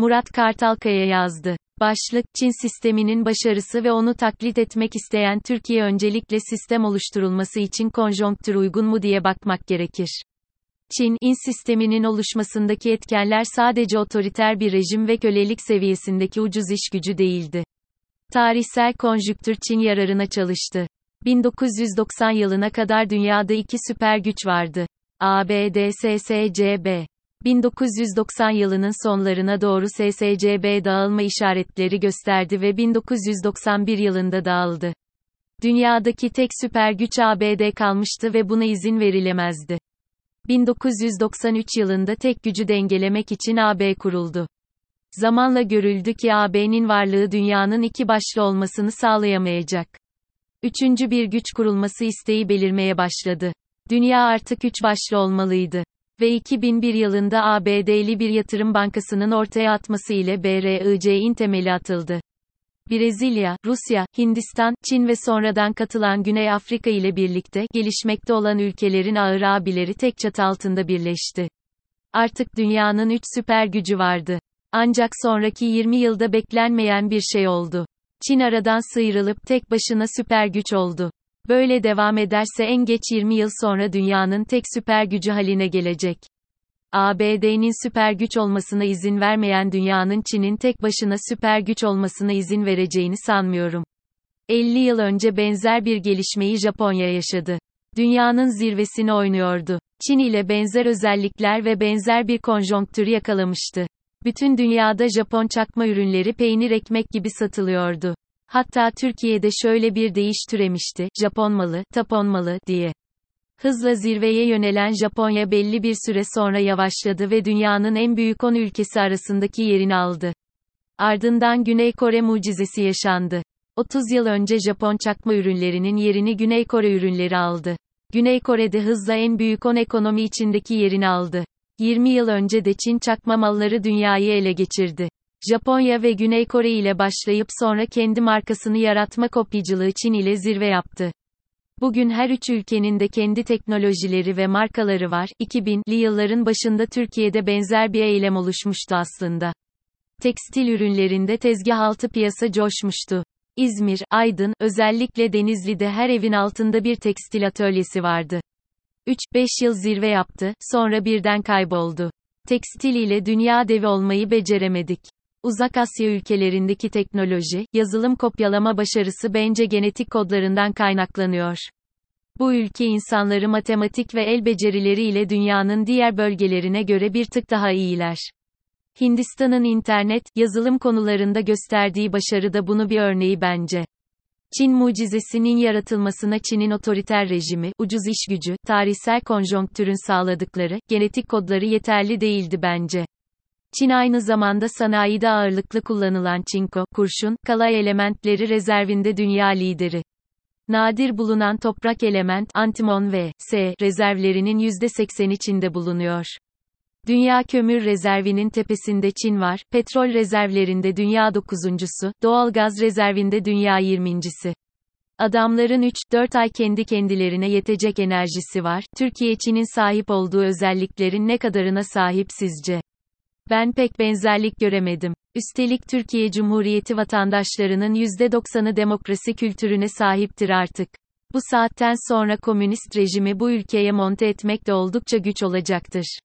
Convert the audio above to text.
Murat Kartalkaya yazdı. Başlık, Çin sisteminin başarısı ve onu taklit etmek isteyen Türkiye öncelikle sistem oluşturulması için konjonktür uygun mu diye bakmak gerekir. Çin, in sisteminin oluşmasındaki etkenler sadece otoriter bir rejim ve kölelik seviyesindeki ucuz iş gücü değildi. Tarihsel konjüktür Çin yararına çalıştı. 1990 yılına kadar dünyada iki süper güç vardı. ABD SSCB. 1990 yılının sonlarına doğru SSCB dağılma işaretleri gösterdi ve 1991 yılında dağıldı. Dünyadaki tek süper güç ABD kalmıştı ve buna izin verilemezdi. 1993 yılında tek gücü dengelemek için AB kuruldu. Zamanla görüldü ki AB'nin varlığı dünyanın iki başlı olmasını sağlayamayacak. Üçüncü bir güç kurulması isteği belirmeye başladı. Dünya artık üç başlı olmalıydı. Ve 2001 yılında ABD'li bir yatırım bankasının ortaya atması ile BRIC'in temeli atıldı. Brezilya, Rusya, Hindistan, Çin ve sonradan katılan Güney Afrika ile birlikte gelişmekte olan ülkelerin ağır abileri tek çatı altında birleşti. Artık dünyanın üç süper gücü vardı. Ancak sonraki 20 yılda beklenmeyen bir şey oldu. Çin aradan sıyrılıp tek başına süper güç oldu. Böyle devam ederse en geç 20 yıl sonra dünyanın tek süper gücü haline gelecek. ABD'nin süper güç olmasına izin vermeyen dünyanın Çin'in tek başına süper güç olmasına izin vereceğini sanmıyorum. 50 yıl önce benzer bir gelişmeyi Japonya yaşadı. Dünyanın zirvesini oynuyordu. Çin ile benzer özellikler ve benzer bir konjonktür yakalamıştı. Bütün dünyada Japon çakma ürünleri peynir ekmek gibi satılıyordu. Hatta Türkiye'de şöyle bir deyiş türemişti, Japon malı, tapon malı, diye. Hızla zirveye yönelen Japonya belli bir süre sonra yavaşladı ve dünyanın en büyük 10 ülkesi arasındaki yerini aldı. Ardından Güney Kore mucizesi yaşandı. 30 yıl önce Japon çakma ürünlerinin yerini Güney Kore ürünleri aldı. Güney Kore'de hızla en büyük 10 ekonomi içindeki yerini aldı. 20 yıl önce de Çin çakma malları dünyayı ele geçirdi. Japonya ve Güney Kore ile başlayıp sonra kendi markasını yaratma kopyacılığı Çin ile zirve yaptı. Bugün her üç ülkenin de kendi teknolojileri ve markaları var. 2000'li yılların başında Türkiye'de benzer bir eylem oluşmuştu aslında. Tekstil ürünlerinde tezgah altı piyasa coşmuştu. İzmir, Aydın, özellikle Denizli'de her evin altında bir tekstil atölyesi vardı. 3-5 yıl zirve yaptı, sonra birden kayboldu. Tekstil ile dünya devi olmayı beceremedik. Uzak Asya ülkelerindeki teknoloji, yazılım kopyalama başarısı bence genetik kodlarından kaynaklanıyor. Bu ülke insanları matematik ve el becerileriyle dünyanın diğer bölgelerine göre bir tık daha iyiler. Hindistan'ın internet, yazılım konularında gösterdiği başarı da bunu bir örneği bence. Çin mucizesinin yaratılmasına Çin'in otoriter rejimi, ucuz iş gücü, tarihsel konjonktürün sağladıkları, genetik kodları yeterli değildi bence. Çin aynı zamanda sanayide ağırlıklı kullanılan çinko, kurşun, kalay elementleri rezervinde dünya lideri. Nadir bulunan toprak element, antimon ve S rezervlerinin %80 içinde bulunuyor. Dünya kömür rezervinin tepesinde Çin var, petrol rezervlerinde dünya dokuzuncusu, doğal gaz rezervinde dünya yirmincisi. Adamların 3-4 ay kendi kendilerine yetecek enerjisi var. Türkiye Çin'in sahip olduğu özelliklerin ne kadarına sahip sizce? Ben pek benzerlik göremedim. Üstelik Türkiye Cumhuriyeti vatandaşlarının %90'ı demokrasi kültürüne sahiptir artık. Bu saatten sonra komünist rejimi bu ülkeye monte etmek de oldukça güç olacaktır.